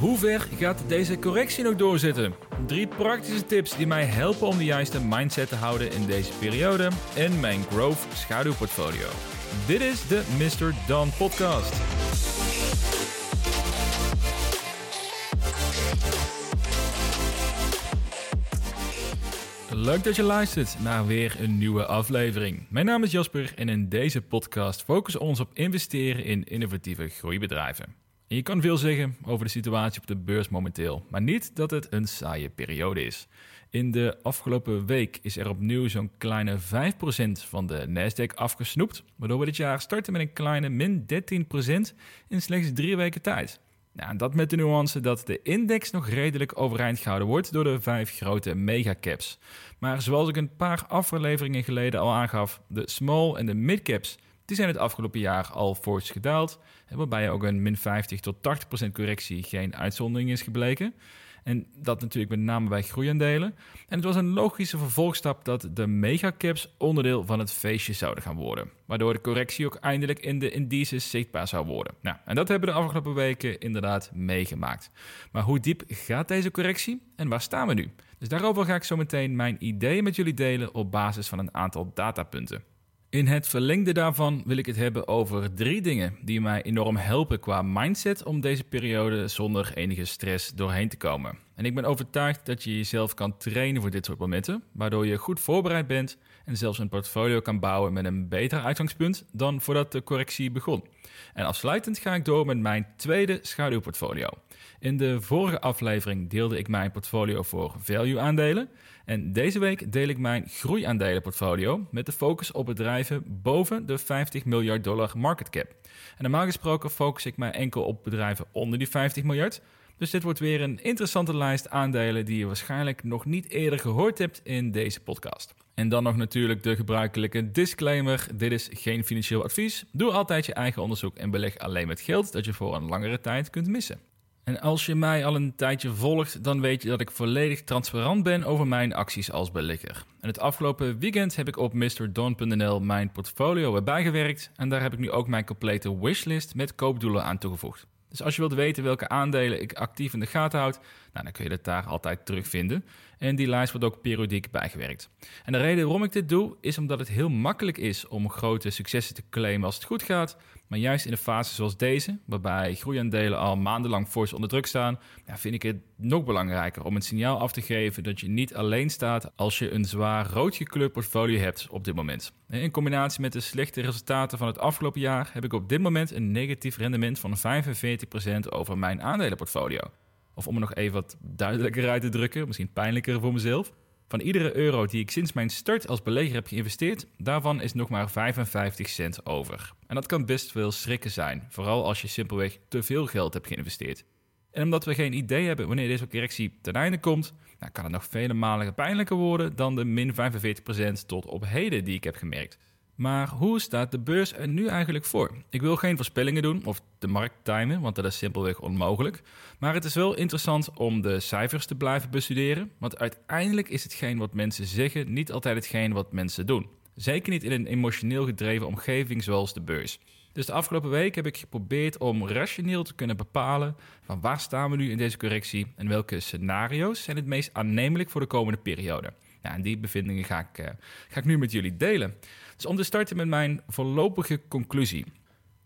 Hoe ver gaat deze correctie nog doorzetten? Drie praktische tips die mij helpen om de juiste mindset te houden in deze periode en mijn growth schaduwportfolio. Dit is de Mr. Don podcast. Leuk dat je luistert naar weer een nieuwe aflevering. Mijn naam is Jasper en in deze podcast focussen we ons op investeren in innovatieve groeibedrijven. Je kan veel zeggen over de situatie op de beurs momenteel, maar niet dat het een saaie periode is. In de afgelopen week is er opnieuw zo'n kleine 5% van de Nasdaq afgesnoept, waardoor we dit jaar starten met een kleine min 13% in slechts drie weken tijd. Nou, dat met de nuance dat de index nog redelijk overeind gehouden wordt door de vijf grote megacaps. Maar zoals ik een paar afleveringen geleden al aangaf, de small en de midcaps die zijn het afgelopen jaar al fors gedaald, waarbij ook een min 50 tot 80% correctie geen uitzondering is gebleken. En dat natuurlijk met name bij groeiaandelen. En het was een logische vervolgstap dat de megacaps onderdeel van het feestje zouden gaan worden. Waardoor de correctie ook eindelijk in de indices zichtbaar zou worden. Nou, en dat hebben we de afgelopen weken inderdaad meegemaakt. Maar hoe diep gaat deze correctie en waar staan we nu? Dus daarover ga ik zo meteen mijn ideeën met jullie delen op basis van een aantal datapunten. In het verlengde daarvan wil ik het hebben over drie dingen die mij enorm helpen qua mindset om deze periode zonder enige stress doorheen te komen. En ik ben overtuigd dat je jezelf kan trainen voor dit soort momenten, waardoor je goed voorbereid bent en zelfs een portfolio kan bouwen met een beter uitgangspunt dan voordat de correctie begon. En afsluitend ga ik door met mijn tweede schaduwportfolio. In de vorige aflevering deelde ik mijn portfolio voor value aandelen. En deze week deel ik mijn groeiaandelenportfolio met de focus op bedrijven boven de 50 miljard dollar market cap. En normaal gesproken focus ik mij enkel op bedrijven onder die 50 miljard. Dus dit wordt weer een interessante lijst aandelen die je waarschijnlijk nog niet eerder gehoord hebt in deze podcast. En dan nog natuurlijk de gebruikelijke disclaimer: dit is geen financieel advies. Doe altijd je eigen onderzoek en beleg alleen met geld dat je voor een langere tijd kunt missen. En als je mij al een tijdje volgt, dan weet je dat ik volledig transparant ben over mijn acties als belegger. En het afgelopen weekend heb ik op MrDon.nl mijn portfolio bijgewerkt en daar heb ik nu ook mijn complete wishlist met koopdoelen aan toegevoegd. Dus als je wilt weten welke aandelen ik actief in de gaten houd, nou, dan kun je dat daar altijd terugvinden. En die lijst wordt ook periodiek bijgewerkt. En de reden waarom ik dit doe, is omdat het heel makkelijk is om grote successen te claimen als het goed gaat. Maar juist in een fase zoals deze, waarbij groeiaandelen al maandenlang fors onder druk staan, ja, vind ik het nog belangrijker om een signaal af te geven dat je niet alleen staat als je een zwaar rood gekleurd portfolio hebt op dit moment. In combinatie met de slechte resultaten van het afgelopen jaar heb ik op dit moment een negatief rendement van 45% over mijn aandelenportfolio. Of om er nog even wat duidelijker uit te drukken, misschien pijnlijker voor mezelf. Van iedere euro die ik sinds mijn start als belegger heb geïnvesteerd, daarvan is nog maar 55 cent over. En dat kan best veel schrikken zijn, vooral als je simpelweg te veel geld hebt geïnvesteerd. En omdat we geen idee hebben wanneer deze correctie ten einde komt, nou kan het nog vele malen pijnlijker worden dan de min 45% tot op heden die ik heb gemerkt. Maar hoe staat de beurs er nu eigenlijk voor? Ik wil geen voorspellingen doen of de markt timen, want dat is simpelweg onmogelijk. Maar het is wel interessant om de cijfers te blijven bestuderen, want uiteindelijk is hetgeen wat mensen zeggen niet altijd hetgeen wat mensen doen. Zeker niet in een emotioneel gedreven omgeving zoals de beurs. Dus de afgelopen week heb ik geprobeerd om rationeel te kunnen bepalen van waar staan we nu in deze correctie en welke scenario's zijn het meest aannemelijk voor de komende periode. Ja, en die bevindingen ga ik, uh, ga ik nu met jullie delen. Dus om te starten met mijn voorlopige conclusie.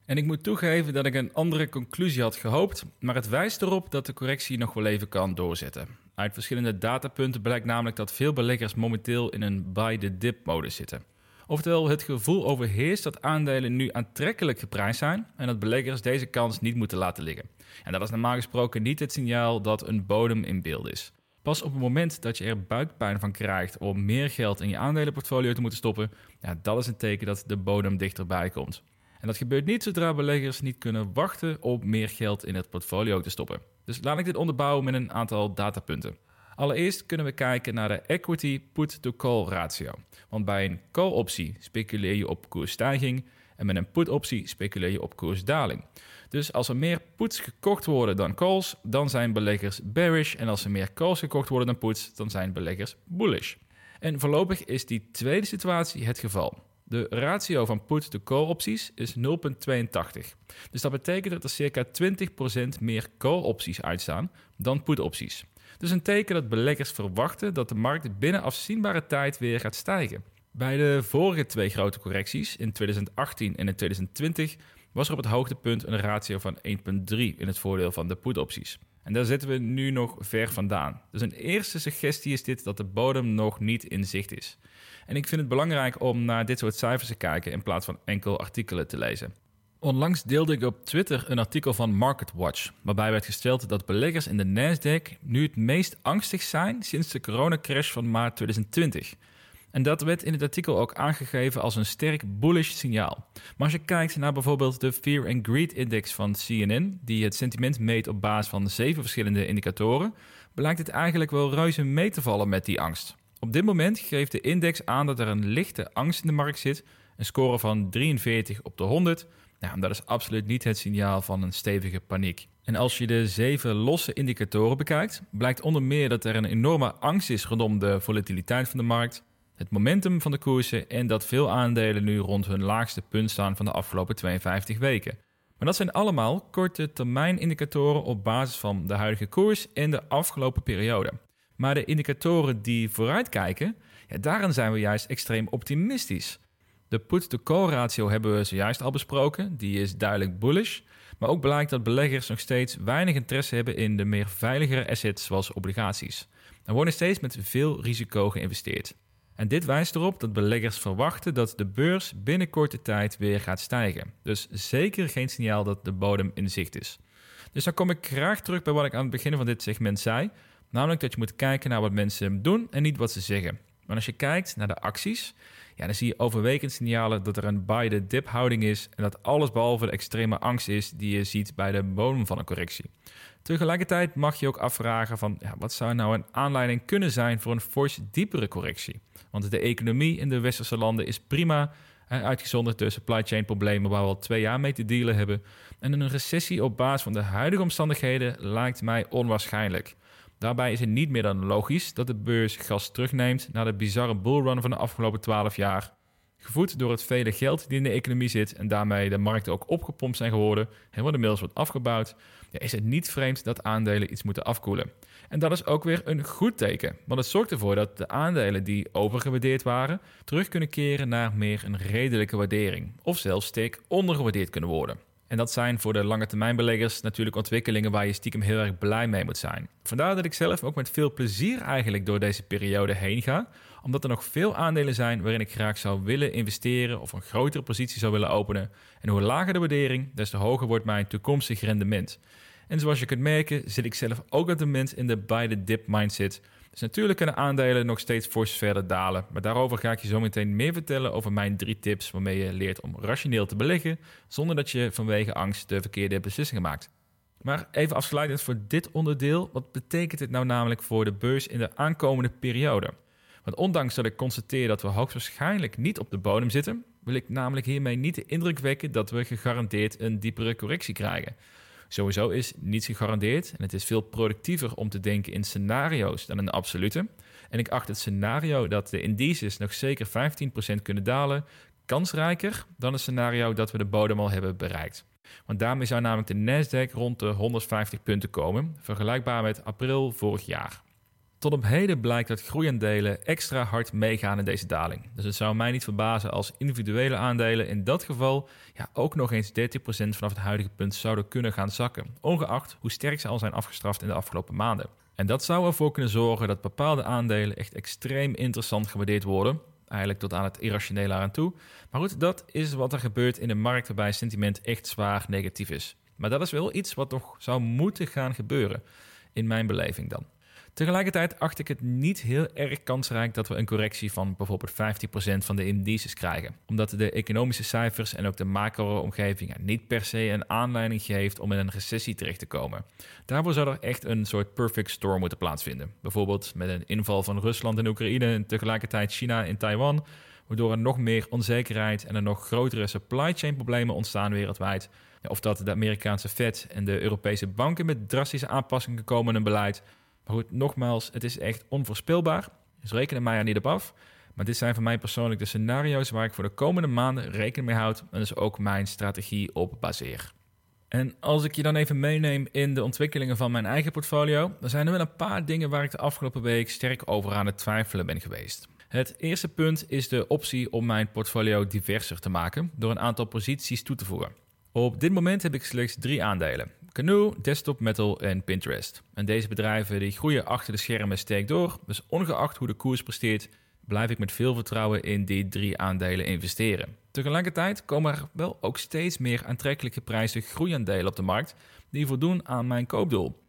En ik moet toegeven dat ik een andere conclusie had gehoopt, maar het wijst erop dat de correctie nog wel even kan doorzetten. Uit verschillende datapunten blijkt namelijk dat veel beleggers momenteel in een buy-the-dip-modus zitten. Oftewel, het gevoel overheerst dat aandelen nu aantrekkelijk geprijsd zijn en dat beleggers deze kans niet moeten laten liggen. En dat is normaal gesproken niet het signaal dat een bodem in beeld is. Pas op het moment dat je er buikpijn van krijgt om meer geld in je aandelenportfolio te moeten stoppen, ja, dat is een teken dat de bodem dichterbij komt. En dat gebeurt niet zodra beleggers niet kunnen wachten op meer geld in het portfolio te stoppen. Dus laat ik dit onderbouwen met een aantal datapunten. Allereerst kunnen we kijken naar de equity put-to-call ratio. Want bij een call-optie speculeer je op koersstijging en met een put-optie speculeer je op koersdaling. Dus als er meer puts gekocht worden dan calls, dan zijn beleggers bearish. En als er meer calls gekocht worden dan puts, dan zijn beleggers bullish. En voorlopig is die tweede situatie het geval. De ratio van put-to-call opties is 0,82. Dus dat betekent dat er circa 20% meer call opties uitstaan dan put opties. Dus een teken dat beleggers verwachten dat de markt binnen afzienbare tijd weer gaat stijgen. Bij de vorige twee grote correcties in 2018 en in 2020 was er op het hoogtepunt een ratio van 1,3 in het voordeel van de put-opties. En daar zitten we nu nog ver vandaan. Dus een eerste suggestie is dit dat de bodem nog niet in zicht is. En ik vind het belangrijk om naar dit soort cijfers te kijken in plaats van enkel artikelen te lezen. Onlangs deelde ik op Twitter een artikel van MarketWatch, waarbij werd gesteld dat beleggers in de Nasdaq nu het meest angstig zijn sinds de coronacrash van maart 2020. En dat werd in het artikel ook aangegeven als een sterk bullish signaal. Maar als je kijkt naar bijvoorbeeld de Fear and Greed Index van CNN, die het sentiment meet op basis van zeven verschillende indicatoren, blijkt het eigenlijk wel reuze mee te vallen met die angst. Op dit moment geeft de index aan dat er een lichte angst in de markt zit, een score van 43 op de 100. Nou, dat is absoluut niet het signaal van een stevige paniek. En als je de zeven losse indicatoren bekijkt, blijkt onder meer dat er een enorme angst is rondom de volatiliteit van de markt, het momentum van de koersen en dat veel aandelen nu rond hun laagste punt staan van de afgelopen 52 weken. Maar dat zijn allemaal korte termijn indicatoren op basis van de huidige koers en de afgelopen periode. Maar de indicatoren die vooruitkijken, ja, daarin zijn we juist extreem optimistisch. De put-to-call ratio hebben we zojuist al besproken, die is duidelijk bullish. Maar ook blijkt dat beleggers nog steeds weinig interesse hebben in de meer veiligere assets zoals obligaties. Er wordt steeds met veel risico geïnvesteerd. En dit wijst erop dat beleggers verwachten dat de beurs binnen korte tijd weer gaat stijgen. Dus zeker geen signaal dat de bodem in zicht is. Dus dan kom ik graag terug bij wat ik aan het begin van dit segment zei. Namelijk dat je moet kijken naar wat mensen doen en niet wat ze zeggen. Maar als je kijkt naar de acties, ja, dan zie je overwegend signalen dat er een buy the dip houding is en dat alles behalve de extreme angst is die je ziet bij de bodem van een correctie. Tegelijkertijd mag je ook afvragen van ja, wat zou nou een aanleiding kunnen zijn voor een fors diepere correctie? Want de economie in de westerse landen is prima, uitgezonderd de supply chain problemen waar we al twee jaar mee te dealen hebben. En een recessie op basis van de huidige omstandigheden lijkt mij onwaarschijnlijk. Daarbij is het niet meer dan logisch dat de beurs gas terugneemt na de bizarre bullrun van de afgelopen 12 jaar. Gevoed door het vele geld die in de economie zit en daarmee de markten ook opgepompt zijn geworden en wat inmiddels wordt afgebouwd, ja, is het niet vreemd dat aandelen iets moeten afkoelen. En dat is ook weer een goed teken, want het zorgt ervoor dat de aandelen die overgewaardeerd waren terug kunnen keren naar meer een redelijke waardering, of zelfs sterk ondergewaardeerd kunnen worden. En dat zijn voor de lange termijn beleggers natuurlijk ontwikkelingen waar je stiekem heel erg blij mee moet zijn. Vandaar dat ik zelf ook met veel plezier eigenlijk door deze periode heen ga, omdat er nog veel aandelen zijn waarin ik graag zou willen investeren of een grotere positie zou willen openen. En hoe lager de waardering, des te hoger wordt mijn toekomstig rendement. En zoals je kunt merken, zit ik zelf ook op het moment in de buy the dip mindset. Dus natuurlijk kunnen aandelen nog steeds fors verder dalen. Maar daarover ga ik je zo meteen meer vertellen over mijn drie tips waarmee je leert om rationeel te beleggen, zonder dat je vanwege angst de verkeerde beslissingen maakt. Maar even afsluitend voor dit onderdeel, wat betekent dit nou namelijk voor de beurs in de aankomende periode? Want ondanks dat ik constateer dat we hoogstwaarschijnlijk niet op de bodem zitten, wil ik namelijk hiermee niet de indruk wekken dat we gegarandeerd een diepere correctie krijgen. Sowieso is niets gegarandeerd en het is veel productiever om te denken in scenario's dan in absolute. En ik acht het scenario dat de indices nog zeker 15% kunnen dalen kansrijker dan het scenario dat we de bodem al hebben bereikt. Want daarmee zou namelijk de Nasdaq rond de 150 punten komen, vergelijkbaar met april vorig jaar. Tot op heden blijkt dat groeiaandelen extra hard meegaan in deze daling. Dus het zou mij niet verbazen als individuele aandelen in dat geval ja, ook nog eens 30% vanaf het huidige punt zouden kunnen gaan zakken, ongeacht hoe sterk ze al zijn afgestraft in de afgelopen maanden. En dat zou ervoor kunnen zorgen dat bepaalde aandelen echt extreem interessant gewaardeerd worden, eigenlijk tot aan het irrationele aan toe. Maar goed, dat is wat er gebeurt in de markt waarbij sentiment echt zwaar negatief is. Maar dat is wel iets wat nog zou moeten gaan gebeuren, in mijn beleving dan. Tegelijkertijd acht ik het niet heel erg kansrijk dat we een correctie van bijvoorbeeld 15% van de indices krijgen. Omdat de economische cijfers en ook de macro-omgeving niet per se een aanleiding geeft om in een recessie terecht te komen. Daarvoor zou er echt een soort perfect storm moeten plaatsvinden. Bijvoorbeeld met een inval van Rusland in Oekraïne en tegelijkertijd China in Taiwan, waardoor er nog meer onzekerheid en er nog grotere supply chain problemen ontstaan wereldwijd. Of dat de Amerikaanse Fed en de Europese banken met drastische aanpassingen komen in hun beleid maar goed, nogmaals, het is echt onvoorspelbaar. Dus reken er mij er niet op af. Maar dit zijn voor mij persoonlijk de scenario's waar ik voor de komende maanden rekening mee houd en dus ook mijn strategie op baseer. En als ik je dan even meeneem in de ontwikkelingen van mijn eigen portfolio, dan zijn er wel een paar dingen waar ik de afgelopen week sterk over aan het twijfelen ben geweest. Het eerste punt is de optie om mijn portfolio diverser te maken door een aantal posities toe te voegen. Op dit moment heb ik slechts drie aandelen: Canoe, Desktop Metal en Pinterest. En deze bedrijven die groeien achter de schermen steek door, dus ongeacht hoe de koers presteert, blijf ik met veel vertrouwen in die drie aandelen investeren. Tegelijkertijd komen er wel ook steeds meer aantrekkelijke prijzen groeiaandelen op de markt die voldoen aan mijn koopdoel.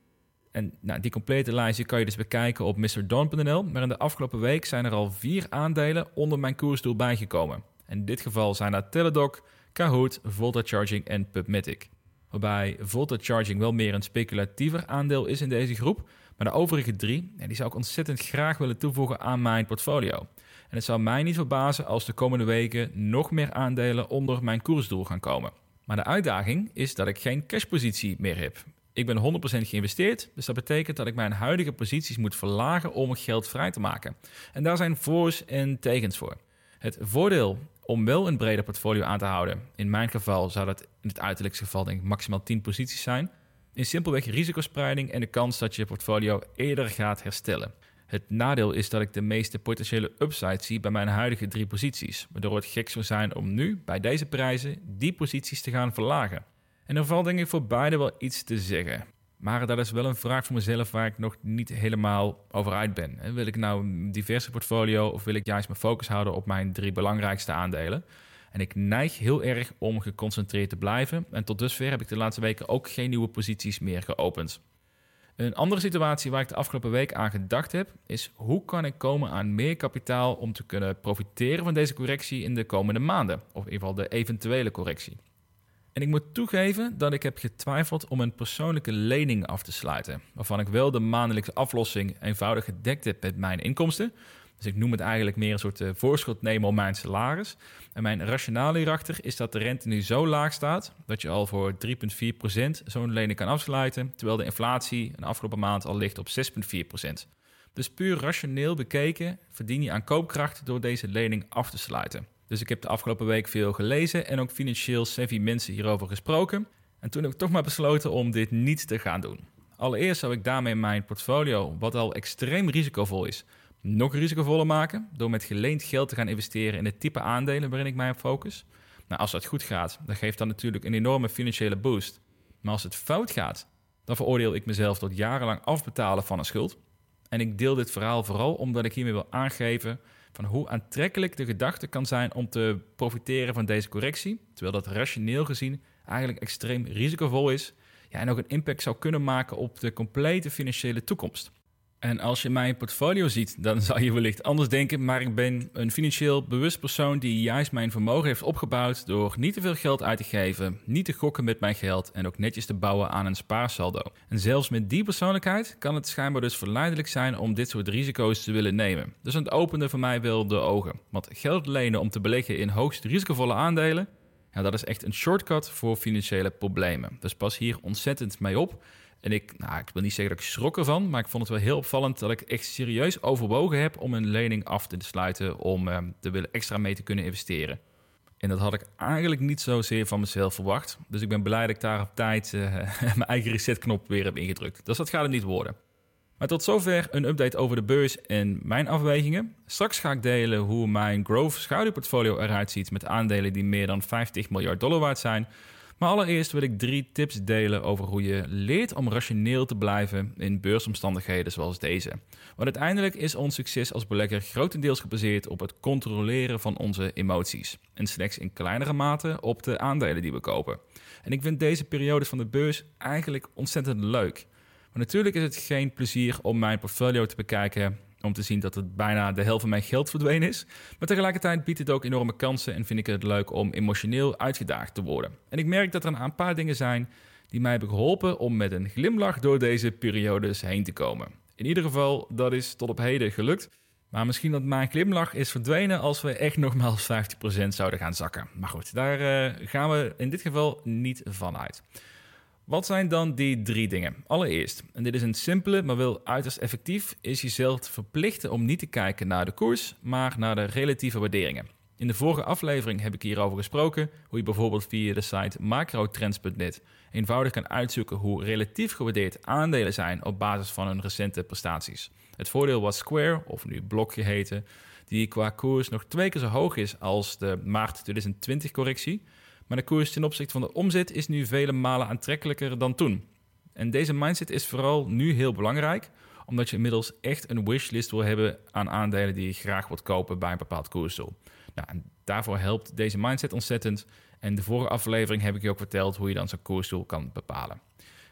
En nou, die complete lijstje kan je dus bekijken op mrdon.nl. Maar in de afgelopen week zijn er al vier aandelen onder mijn koersdoel bijgekomen. In dit geval zijn dat Teladoc, Kahoot, Volta Charging en PubMatic. Waarbij Volta Charging wel meer een speculatiever aandeel is in deze groep. Maar de overige drie, die zou ik ontzettend graag willen toevoegen aan mijn portfolio. En het zou mij niet verbazen als de komende weken nog meer aandelen onder mijn koersdoel gaan komen. Maar de uitdaging is dat ik geen cashpositie meer heb. Ik ben 100% geïnvesteerd, dus dat betekent dat ik mijn huidige posities moet verlagen om geld vrij te maken. En daar zijn voor's en tegens voor. Het voordeel om wel een breder portfolio aan te houden, in mijn geval zou dat in het uiterlijkste geval denk ik maximaal 10 posities zijn, is simpelweg risicospreiding en de kans dat je portfolio eerder gaat herstellen. Het nadeel is dat ik de meeste potentiële upside zie bij mijn huidige drie posities, waardoor het gek zou zijn om nu, bij deze prijzen, die posities te gaan verlagen. En er valt denk ik voor beide wel iets te zeggen. Maar dat is wel een vraag voor mezelf waar ik nog niet helemaal over uit ben. Wil ik nou een diverse portfolio of wil ik juist mijn focus houden op mijn drie belangrijkste aandelen? En ik neig heel erg om geconcentreerd te blijven. En tot dusver heb ik de laatste weken ook geen nieuwe posities meer geopend. Een andere situatie waar ik de afgelopen week aan gedacht heb, is hoe kan ik komen aan meer kapitaal om te kunnen profiteren van deze correctie in de komende maanden, of in ieder geval de eventuele correctie. En ik moet toegeven dat ik heb getwijfeld om een persoonlijke lening af te sluiten, waarvan ik wel de maandelijkse aflossing eenvoudig gedekt heb met mijn inkomsten. Dus ik noem het eigenlijk meer een soort uh, voorschot nemen op mijn salaris. En mijn rationale hierachter is dat de rente nu zo laag staat dat je al voor 3,4% zo'n lening kan afsluiten, terwijl de inflatie een afgelopen maand al ligt op 6,4%. Dus puur rationeel bekeken verdien je aan koopkracht door deze lening af te sluiten. Dus ik heb de afgelopen week veel gelezen en ook financieel savvy mensen hierover gesproken. En toen heb ik toch maar besloten om dit niet te gaan doen. Allereerst zou ik daarmee mijn portfolio, wat al extreem risicovol is, nog risicovoller maken door met geleend geld te gaan investeren in het type aandelen waarin ik mij op focus. Nou, als dat goed gaat, dan geeft dat natuurlijk een enorme financiële boost. Maar als het fout gaat, dan veroordeel ik mezelf tot jarenlang afbetalen van een schuld. En ik deel dit verhaal vooral omdat ik hiermee wil aangeven van hoe aantrekkelijk de gedachte kan zijn om te profiteren van deze correctie, terwijl dat rationeel gezien eigenlijk extreem risicovol is ja, en ook een impact zou kunnen maken op de complete financiële toekomst. En als je mijn portfolio ziet, dan zou je wellicht anders denken, maar ik ben een financieel bewust persoon die juist mijn vermogen heeft opgebouwd door niet te veel geld uit te geven, niet te gokken met mijn geld en ook netjes te bouwen aan een spaarsaldo. En zelfs met die persoonlijkheid kan het schijnbaar dus verleidelijk zijn om dit soort risico's te willen nemen. Dus het opende voor mij wel de ogen. Want geld lenen om te beleggen in hoogst risicovolle aandelen, ja, dat is echt een shortcut voor financiële problemen. Dus pas hier ontzettend mee op. En ik, nou, ik wil niet zeggen dat ik schrok ervan, maar ik vond het wel heel opvallend dat ik echt serieus overwogen heb om een lening af te sluiten om er willen extra mee te kunnen investeren. En dat had ik eigenlijk niet zozeer van mezelf verwacht. Dus ik ben blij dat ik daar op tijd uh, mijn eigen resetknop weer heb ingedrukt. Dus dat gaat het niet worden. Maar tot zover een update over de beurs en mijn afwegingen. Straks ga ik delen hoe mijn growth schaduwportfolio eruit ziet met aandelen die meer dan 50 miljard dollar waard zijn. Maar allereerst wil ik drie tips delen over hoe je leert om rationeel te blijven in beursomstandigheden zoals deze. Want uiteindelijk is ons succes als belegger grotendeels gebaseerd op het controleren van onze emoties. En slechts in kleinere mate op de aandelen die we kopen. En ik vind deze periodes van de beurs eigenlijk ontzettend leuk. Maar natuurlijk is het geen plezier om mijn portfolio te bekijken om te zien dat het bijna de helft van mijn geld verdwenen is. Maar tegelijkertijd biedt het ook enorme kansen en vind ik het leuk om emotioneel uitgedaagd te worden. En ik merk dat er een paar dingen zijn die mij hebben geholpen om met een glimlach door deze periodes heen te komen. In ieder geval, dat is tot op heden gelukt. Maar misschien dat mijn glimlach is verdwenen als we echt nogmaals 50% zouden gaan zakken. Maar goed, daar uh, gaan we in dit geval niet van uit. Wat zijn dan die drie dingen? Allereerst, en dit is een simpele, maar wel uiterst effectief, is jezelf verplichten om niet te kijken naar de koers, maar naar de relatieve waarderingen. In de vorige aflevering heb ik hierover gesproken hoe je bijvoorbeeld via de site macrotrends.net eenvoudig kan uitzoeken hoe relatief gewaardeerd aandelen zijn op basis van hun recente prestaties. Het voordeel was Square, of nu Block geheten, die qua koers nog twee keer zo hoog is als de maart 2020 correctie. Maar de koers ten opzichte van de omzet is nu vele malen aantrekkelijker dan toen. En deze mindset is vooral nu heel belangrijk, omdat je inmiddels echt een wishlist wil hebben aan aandelen die je graag wilt kopen bij een bepaald koersdoel. Nou, en daarvoor helpt deze mindset ontzettend. En de vorige aflevering heb ik je ook verteld hoe je dan zo'n koersdoel kan bepalen.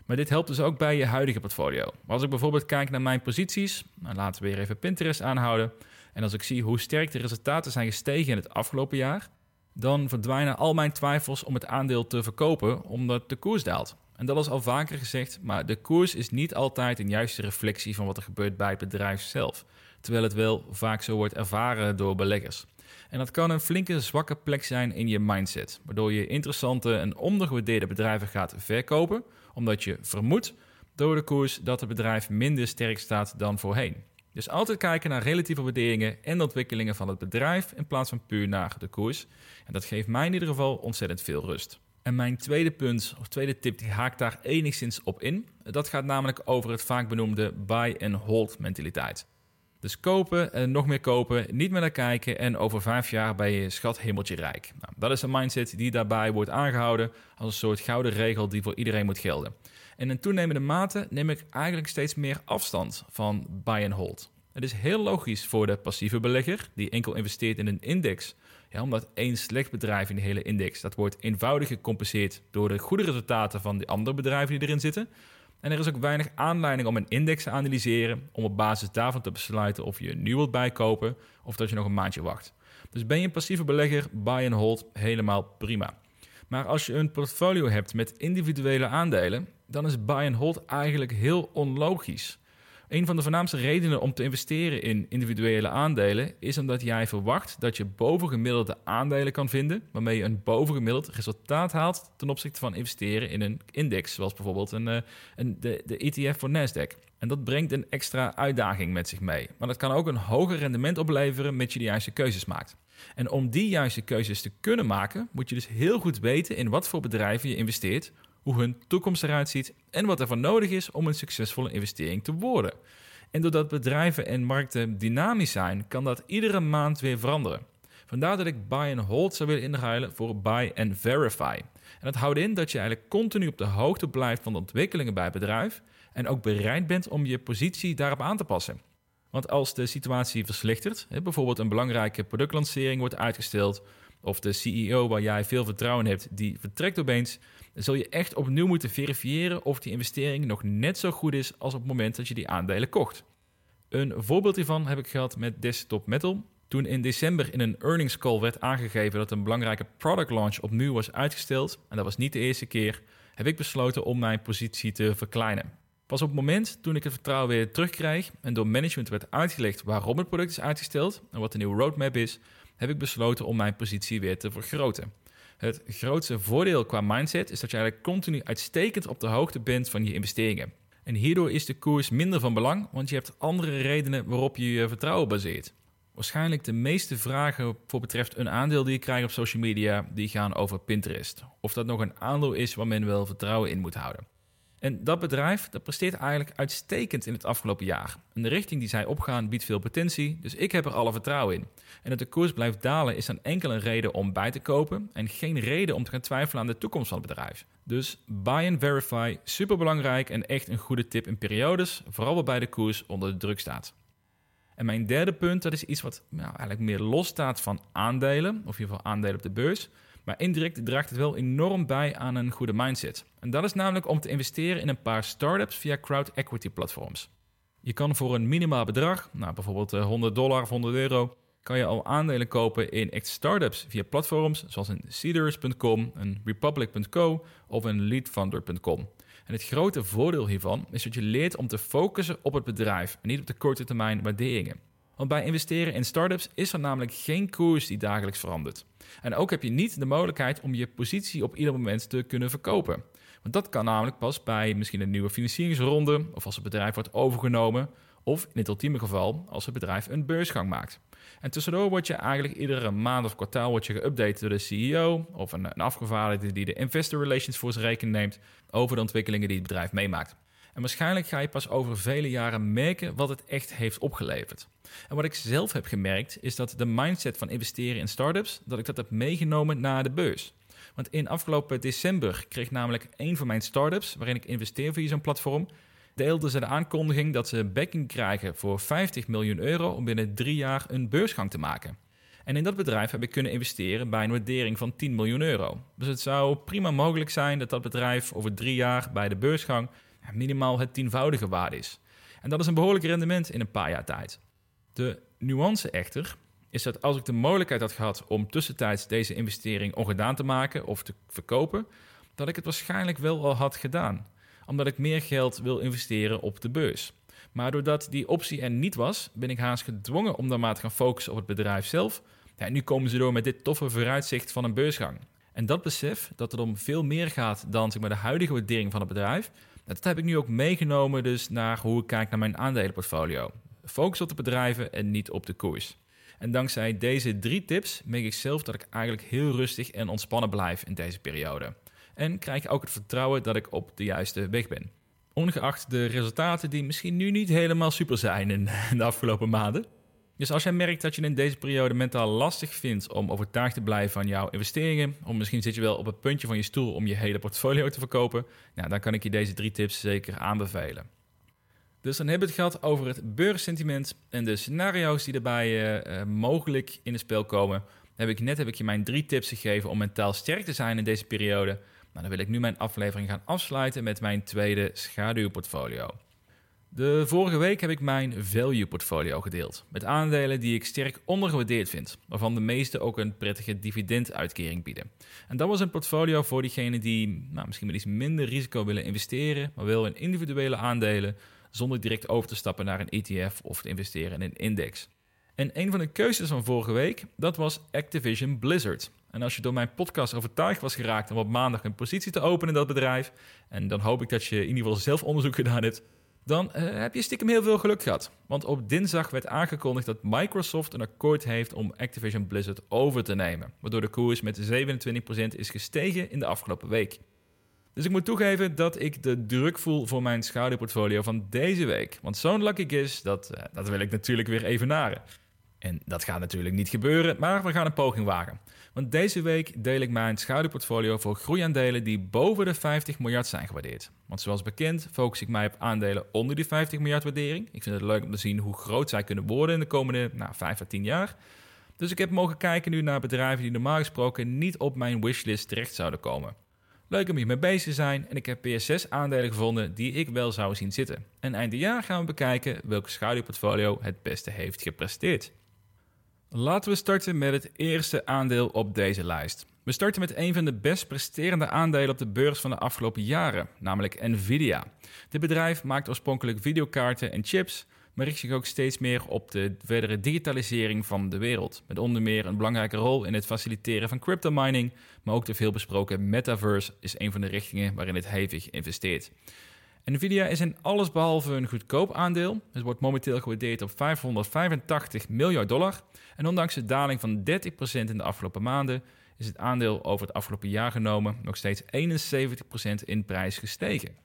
Maar dit helpt dus ook bij je huidige portfolio. Als ik bijvoorbeeld kijk naar mijn posities, nou laten we weer even Pinterest aanhouden. En als ik zie hoe sterk de resultaten zijn gestegen in het afgelopen jaar, dan verdwijnen al mijn twijfels om het aandeel te verkopen omdat de koers daalt. En dat is al vaker gezegd, maar de koers is niet altijd een juiste reflectie van wat er gebeurt bij het bedrijf zelf. Terwijl het wel vaak zo wordt ervaren door beleggers. En dat kan een flinke zwakke plek zijn in je mindset, waardoor je interessante en ondergewaardeerde bedrijven gaat verkopen, omdat je vermoedt door de koers dat het bedrijf minder sterk staat dan voorheen. Dus altijd kijken naar relatieve waarderingen en ontwikkelingen van het bedrijf in plaats van puur naar de koers. En dat geeft mij in ieder geval ontzettend veel rust. En mijn tweede punt, of tweede tip, die haakt daar enigszins op in. Dat gaat namelijk over het vaak benoemde buy and hold mentaliteit. Dus kopen en nog meer kopen, niet meer naar kijken en over vijf jaar ben je schat hemeltje rijk. Nou, dat is een mindset die daarbij wordt aangehouden als een soort gouden regel die voor iedereen moet gelden. En in toenemende mate neem ik eigenlijk steeds meer afstand van buy and hold. Het is heel logisch voor de passieve belegger die enkel investeert in een index. Ja, omdat één slecht bedrijf in de hele index, dat wordt eenvoudig gecompenseerd door de goede resultaten van de andere bedrijven die erin zitten. En er is ook weinig aanleiding om een index te analyseren om op basis daarvan te besluiten of je nu wilt bijkopen of dat je nog een maandje wacht. Dus ben je een passieve belegger, buy and hold, helemaal prima. Maar als je een portfolio hebt met individuele aandelen, dan is buy and hold eigenlijk heel onlogisch. Een van de voornaamste redenen om te investeren in individuele aandelen is omdat jij verwacht dat je bovengemiddelde aandelen kan vinden, waarmee je een bovengemiddeld resultaat haalt ten opzichte van investeren in een index, zoals bijvoorbeeld een, eh, een, de, de ETF voor Nasdaq. En dat brengt een extra uitdaging met zich mee. Maar dat kan ook een hoger rendement opleveren met je de juiste keuzes maakt. En om die juiste keuzes te kunnen maken, moet je dus heel goed weten in wat voor bedrijven je investeert, hoe hun toekomst eruit ziet en wat er voor nodig is om een succesvolle investering te worden. En doordat bedrijven en markten dynamisch zijn, kan dat iedere maand weer veranderen. Vandaar dat ik buy and hold zou willen inruilen voor buy and verify. En dat houdt in dat je eigenlijk continu op de hoogte blijft van de ontwikkelingen bij het bedrijf en ook bereid bent om je positie daarop aan te passen. Want als de situatie verslechtert, bijvoorbeeld een belangrijke productlancering wordt uitgesteld, of de CEO waar jij veel vertrouwen in hebt, die vertrekt opeens, zul je echt opnieuw moeten verifiëren of die investering nog net zo goed is als op het moment dat je die aandelen kocht. Een voorbeeld hiervan heb ik gehad met Desktop Metal. Toen in december in een earnings call werd aangegeven dat een belangrijke product launch opnieuw was uitgesteld, en dat was niet de eerste keer, heb ik besloten om mijn positie te verkleinen. Pas op het moment toen ik het vertrouwen weer terugkrijg en door management werd uitgelegd waarom het product is uitgesteld en wat de nieuwe roadmap is, heb ik besloten om mijn positie weer te vergroten. Het grootste voordeel qua mindset is dat je eigenlijk continu uitstekend op de hoogte bent van je investeringen. En hierdoor is de koers minder van belang, want je hebt andere redenen waarop je je vertrouwen baseert. Waarschijnlijk de meeste vragen voor betreft een aandeel die je krijgt op social media, die gaan over Pinterest. Of dat nog een aandeel is waar men wel vertrouwen in moet houden. En dat bedrijf dat presteert eigenlijk uitstekend in het afgelopen jaar. En de richting die zij opgaan biedt veel potentie, dus ik heb er alle vertrouwen in. En dat de koers blijft dalen is dan enkel een reden om bij te kopen en geen reden om te gaan twijfelen aan de toekomst van het bedrijf. Dus buy and verify, super belangrijk en echt een goede tip in periodes, vooral waarbij de koers onder de druk staat. En mijn derde punt, dat is iets wat nou, eigenlijk meer los staat van aandelen, of in ieder geval aandelen op de beurs. Maar indirect draagt het wel enorm bij aan een goede mindset. En dat is namelijk om te investeren in een paar startups via crowd equity platforms. Je kan voor een minimaal bedrag, nou bijvoorbeeld 100 eh, dollar of 100 euro, kan je al aandelen kopen in echt startups via platforms zoals een Seeders.com, een Republic.co of een Leadfunder.com. En het grote voordeel hiervan is dat je leert om te focussen op het bedrijf en niet op de korte termijn waarderingen. Want bij investeren in startups is er namelijk geen koers die dagelijks verandert. En ook heb je niet de mogelijkheid om je positie op ieder moment te kunnen verkopen. Want dat kan namelijk pas bij misschien een nieuwe financieringsronde of als het bedrijf wordt overgenomen of in het ultieme geval als het bedrijf een beursgang maakt. En tussendoor word je eigenlijk iedere maand of kwartaal je geüpdate door de CEO of een, een afgevaardigde die de investor relations voor zijn rekening neemt over de ontwikkelingen die het bedrijf meemaakt. En waarschijnlijk ga je pas over vele jaren merken wat het echt heeft opgeleverd. En wat ik zelf heb gemerkt is dat de mindset van investeren in startups, dat ik dat heb meegenomen naar de beurs. Want in afgelopen december kreeg namelijk een van mijn startups, waarin ik investeer via zo'n platform, deelde ze de aankondiging dat ze backing krijgen voor 50 miljoen euro om binnen drie jaar een beursgang te maken. En in dat bedrijf heb ik kunnen investeren bij een waardering van 10 miljoen euro. Dus het zou prima mogelijk zijn dat dat bedrijf over drie jaar bij de beursgang minimaal het tienvoudige waarde is. En dat is een behoorlijk rendement in een paar jaar tijd. De nuance echter is dat als ik de mogelijkheid had gehad om tussentijds deze investering ongedaan te maken of te verkopen, dat ik het waarschijnlijk wel al had gedaan omdat ik meer geld wil investeren op de beurs. Maar doordat die optie er niet was, ben ik haast gedwongen om dan maar te gaan focussen op het bedrijf zelf. Ja, en nu komen ze door met dit toffe vooruitzicht van een beursgang. En dat besef, dat het om veel meer gaat dan zeg maar, de huidige waardering van het bedrijf, dat heb ik nu ook meegenomen dus naar hoe ik kijk naar mijn aandelenportfolio. Focus op de bedrijven en niet op de koers. En dankzij deze drie tips merk ik zelf dat ik eigenlijk heel rustig en ontspannen blijf in deze periode en krijg ook het vertrouwen dat ik op de juiste weg ben. Ongeacht de resultaten die misschien nu niet helemaal super zijn in de afgelopen maanden. Dus als jij merkt dat je in deze periode mentaal lastig vindt om overtuigd te blijven van jouw investeringen, of misschien zit je wel op het puntje van je stoel om je hele portfolio te verkopen, nou, dan kan ik je deze drie tips zeker aanbevelen. Dus dan hebben we het gehad over het beurssentiment en de scenario's die erbij uh, mogelijk in het spel komen. heb ik, net heb ik je mijn drie tips gegeven om mentaal sterk te zijn in deze periode. Nou, dan wil ik nu mijn aflevering gaan afsluiten met mijn tweede schaduwportfolio. De vorige week heb ik mijn value portfolio gedeeld. Met aandelen die ik sterk ondergewaardeerd vind, waarvan de meeste ook een prettige dividenduitkering bieden. En dat was een portfolio voor diegenen die nou, misschien met iets minder risico willen investeren, maar wel in individuele aandelen zonder direct over te stappen naar een ETF of te investeren in een index. En een van de keuzes van vorige week, dat was Activision Blizzard. En als je door mijn podcast overtuigd was geraakt om op maandag een positie te openen in dat bedrijf, en dan hoop ik dat je in ieder geval zelf onderzoek gedaan hebt, dan uh, heb je stiekem heel veel geluk gehad. Want op dinsdag werd aangekondigd dat Microsoft een akkoord heeft om Activision Blizzard over te nemen, waardoor de koers met 27% is gestegen in de afgelopen week. Dus ik moet toegeven dat ik de druk voel voor mijn schouderportfolio van deze week. Want zo'n lucky is, dat, uh, dat wil ik natuurlijk weer even naren. En dat gaat natuurlijk niet gebeuren, maar we gaan een poging wagen. Want deze week deel ik mijn schaduwportfolio voor groeiaandelen die boven de 50 miljard zijn gewaardeerd. Want zoals bekend focus ik mij op aandelen onder die 50 miljard waardering. Ik vind het leuk om te zien hoe groot zij kunnen worden in de komende nou, 5 à 10 jaar. Dus ik heb mogen kijken nu naar bedrijven die normaal gesproken niet op mijn wishlist terecht zouden komen. Leuk om hiermee bezig te zijn en ik heb PS6 aandelen gevonden die ik wel zou zien zitten. En eind jaar gaan we bekijken welke schaduwportfolio het beste heeft gepresteerd. Laten we starten met het eerste aandeel op deze lijst. We starten met een van de best presterende aandelen op de beurs van de afgelopen jaren, namelijk Nvidia. Dit bedrijf maakt oorspronkelijk videokaarten en chips, maar richt zich ook steeds meer op de verdere digitalisering van de wereld. Met onder meer een belangrijke rol in het faciliteren van crypto mining, maar ook de veelbesproken metaverse is een van de richtingen waarin het hevig investeert. Nvidia is in alles behalve een goedkoop aandeel. Het wordt momenteel gewaardeerd op 585 miljard dollar. En ondanks de daling van 30% in de afgelopen maanden is het aandeel over het afgelopen jaar genomen nog steeds 71% in prijs gestegen.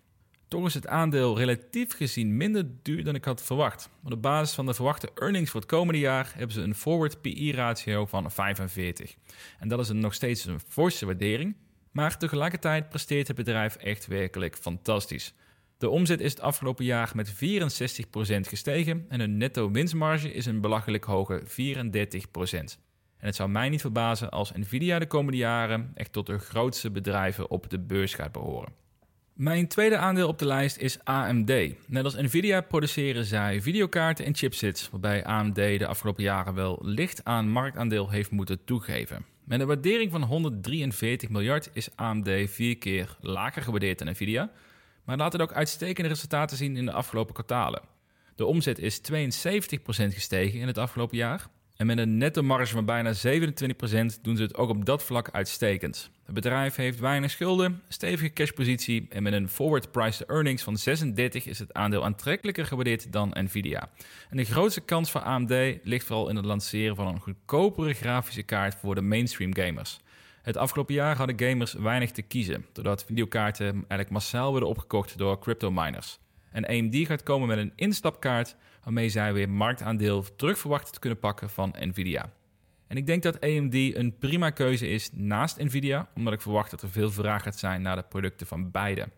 Toch is het aandeel relatief gezien minder duur dan ik had verwacht. op basis van de verwachte earnings voor het komende jaar hebben ze een forward PE-ratio van 45. En dat is een, nog steeds een forse waardering, maar tegelijkertijd presteert het bedrijf echt werkelijk fantastisch. De omzet is het afgelopen jaar met 64% gestegen en hun netto winstmarge is een belachelijk hoge 34%. En het zou mij niet verbazen als Nvidia de komende jaren echt tot de grootste bedrijven op de beurs gaat behoren. Mijn tweede aandeel op de lijst is AMD. Net als Nvidia produceren zij videokaarten en chipsets, waarbij AMD de afgelopen jaren wel licht aan marktaandeel heeft moeten toegeven. Met een waardering van 143 miljard is AMD vier keer lager gewaardeerd dan Nvidia, maar laat het ook uitstekende resultaten zien in de afgelopen kwartalen. De omzet is 72% gestegen in het afgelopen jaar. En met een netto marge van bijna 27% doen ze het ook op dat vlak uitstekend. Het bedrijf heeft weinig schulden, stevige cashpositie en met een forward price to earnings van 36 is het aandeel aantrekkelijker gewaardeerd dan Nvidia. En de grootste kans voor AMD ligt vooral in het lanceren van een goedkopere grafische kaart voor de mainstream gamers. Het afgelopen jaar hadden gamers weinig te kiezen, doordat videokaarten eigenlijk massaal werden opgekocht door crypto miners. En AMD gaat komen met een instapkaart waarmee zij weer marktaandeel terug verwachten te kunnen pakken van Nvidia. En ik denk dat AMD een prima keuze is naast Nvidia, omdat ik verwacht dat er veel vraag gaat zijn naar de producten van beide.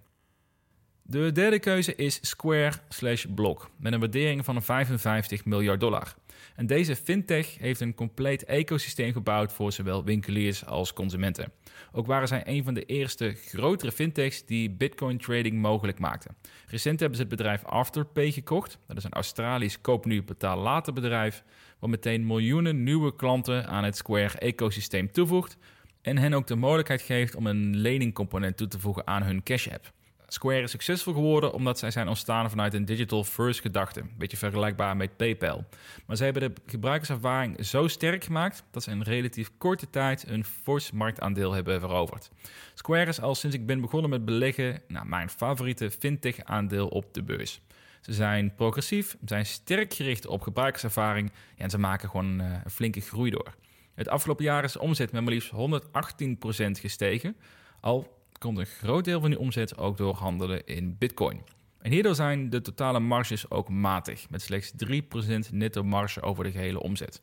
De derde keuze is Square slash Block, met een waardering van 55 miljard dollar. En deze fintech heeft een compleet ecosysteem gebouwd voor zowel winkeliers als consumenten. Ook waren zij een van de eerste grotere fintechs die bitcoin trading mogelijk maakten. Recent hebben ze het bedrijf Afterpay gekocht. Dat is een Australisch koop nu betaal later bedrijf, wat meteen miljoenen nieuwe klanten aan het Square ecosysteem toevoegt en hen ook de mogelijkheid geeft om een leningcomponent toe te voegen aan hun Cash App. Square is succesvol geworden omdat zij zijn ontstaan vanuit een digital first gedachte. Een beetje vergelijkbaar met PayPal. Maar ze hebben de gebruikerservaring zo sterk gemaakt dat ze in relatief korte tijd een fors marktaandeel hebben veroverd. Square is al sinds ik ben begonnen met beleggen nou, mijn favoriete fintech aandeel op de beurs. Ze zijn progressief, zijn sterk gericht op gebruikerservaring en ze maken gewoon uh, een flinke groei door. Het afgelopen jaar is de omzet met maar liefst 118% gestegen. Al komt een groot deel van die omzet ook door handelen in Bitcoin. En hierdoor zijn de totale marges ook matig, met slechts 3% netto marge over de gehele omzet.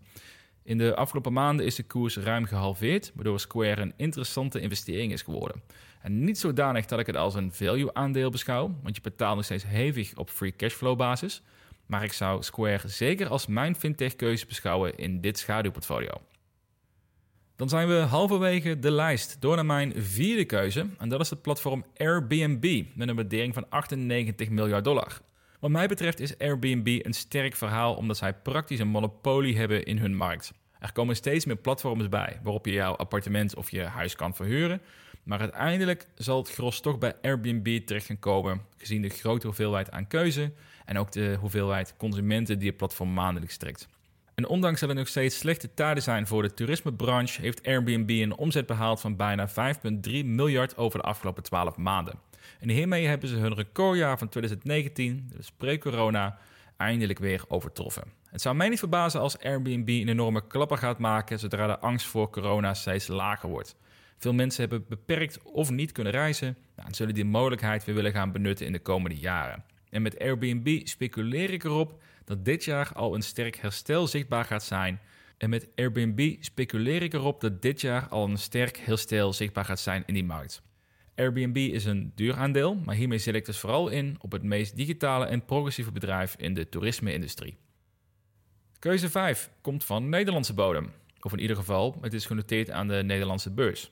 In de afgelopen maanden is de koers ruim gehalveerd, waardoor Square een interessante investering is geworden. En niet zodanig dat ik het als een value aandeel beschouw, want je betaalt nog steeds hevig op free cashflow basis. Maar ik zou Square zeker als mijn fintech keuze beschouwen in dit schaduwportfolio. Dan zijn we halverwege de lijst door naar mijn vierde keuze. En dat is het platform Airbnb met een waardering van 98 miljard dollar. Wat mij betreft is Airbnb een sterk verhaal omdat zij praktisch een monopolie hebben in hun markt. Er komen steeds meer platforms bij waarop je jouw appartement of je huis kan verhuren. Maar uiteindelijk zal het gros toch bij Airbnb terecht gaan komen, gezien de grote hoeveelheid aan keuze en ook de hoeveelheid consumenten die het platform maandelijks trekt. En ondanks dat er nog steeds slechte tijden zijn voor de toerismebranche, heeft Airbnb een omzet behaald van bijna 5,3 miljard over de afgelopen 12 maanden. En hiermee hebben ze hun recordjaar van 2019, dus pre-corona, eindelijk weer overtroffen. Het zou mij niet verbazen als Airbnb een enorme klapper gaat maken zodra de angst voor corona steeds lager wordt. Veel mensen hebben beperkt of niet kunnen reizen nou, en zullen die mogelijkheid weer willen gaan benutten in de komende jaren. En met Airbnb speculeer ik erop dat dit jaar al een sterk herstel zichtbaar gaat zijn. En met Airbnb speculeer ik erop dat dit jaar al een sterk herstel zichtbaar gaat zijn in die markt. Airbnb is een duur aandeel, maar hiermee zet ik dus vooral in op het meest digitale en progressieve bedrijf in de toerisme-industrie. Keuze 5 komt van Nederlandse bodem. Of in ieder geval, het is genoteerd aan de Nederlandse beurs.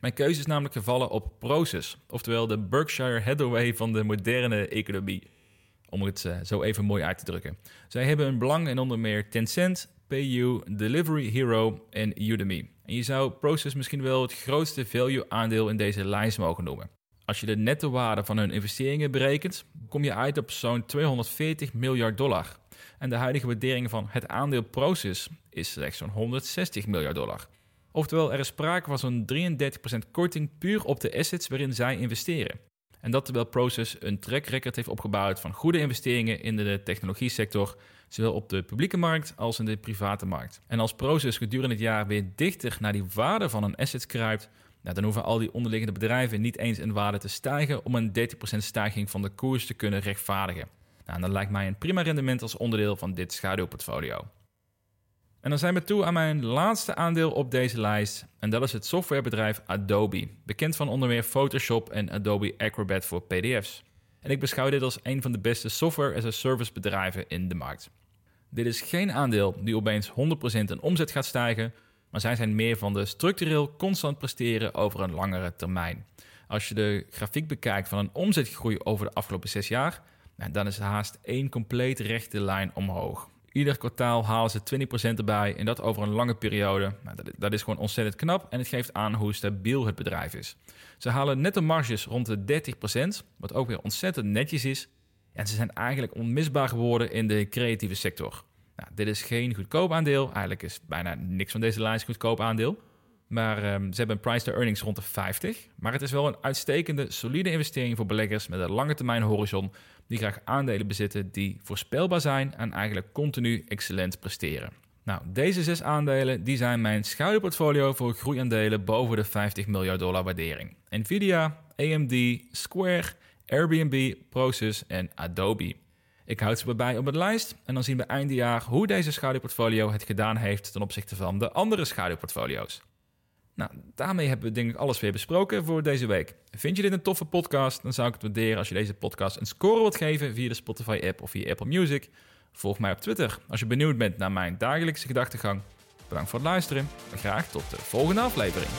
Mijn keuze is namelijk gevallen op Proces, oftewel de Berkshire Hathaway van de moderne economie om het eh, zo even mooi uit te drukken. Zij hebben een belang in onder meer Tencent, PayU, Delivery Hero en Udemy. En je zou Process misschien wel het grootste value-aandeel in deze lijst mogen noemen. Als je de netto waarde van hun investeringen berekent, kom je uit op zo'n 240 miljard dollar. En de huidige waardering van het aandeel Process is slechts zo'n 160 miljard dollar. Oftewel, er is sprake van zo'n 33% korting puur op de assets waarin zij investeren. En dat terwijl Process een track record heeft opgebouwd van goede investeringen in de technologie sector, zowel op de publieke markt als in de private markt. En als Process gedurende het jaar weer dichter naar die waarde van een asset kruipt, nou, dan hoeven al die onderliggende bedrijven niet eens in waarde te stijgen om een 30% stijging van de koers te kunnen rechtvaardigen. Nou, dat lijkt mij een prima rendement als onderdeel van dit schaduwportfolio. En dan zijn we toe aan mijn laatste aandeel op deze lijst. En dat is het softwarebedrijf Adobe. Bekend van onder meer Photoshop en Adobe Acrobat voor PDF's. En ik beschouw dit als een van de beste software as a service bedrijven in de markt. Dit is geen aandeel die opeens 100% in omzet gaat stijgen, maar zij zijn meer van de structureel constant presteren over een langere termijn. Als je de grafiek bekijkt van een omzetgroei over de afgelopen 6 jaar, nou, dan is het haast één compleet rechte lijn omhoog. Ieder kwartaal halen ze 20% erbij en dat over een lange periode. Nou, dat, dat, is gewoon ontzettend knap en het geeft aan hoe stabiel het bedrijf is. Ze halen nette marges rond de 30%, wat ook weer ontzettend netjes is. En ze zijn eigenlijk onmisbaar geworden in de creatieve sector. Nou, dit is geen goedkoop aandeel. Eigenlijk is bijna niks van deze lijst goedkoop aandeel. Maar um, ze hebben een price to earnings rond de 50. Maar het is wel een uitstekende, solide investering voor beleggers met een lange termijn horizon. Die graag aandelen bezitten die voorspelbaar zijn en eigenlijk continu excellent presteren. Nou, deze zes aandelen die zijn mijn schaduwportfolio voor groeiaandelen boven de 50 miljard dollar waardering. Nvidia, AMD, Square, Airbnb, Prosus en Adobe. Ik houd ze erbij op het lijst en dan zien we einde jaar hoe deze schaduwportfolio het gedaan heeft ten opzichte van de andere schaduwportfolio's. Nou, daarmee hebben we denk ik alles weer besproken voor deze week. Vind je dit een toffe podcast? Dan zou ik het waarderen als je deze podcast een score wilt geven via de Spotify-app of via Apple Music. Volg mij op Twitter als je benieuwd bent naar mijn dagelijkse gedachtegang. Bedankt voor het luisteren en graag tot de volgende aflevering.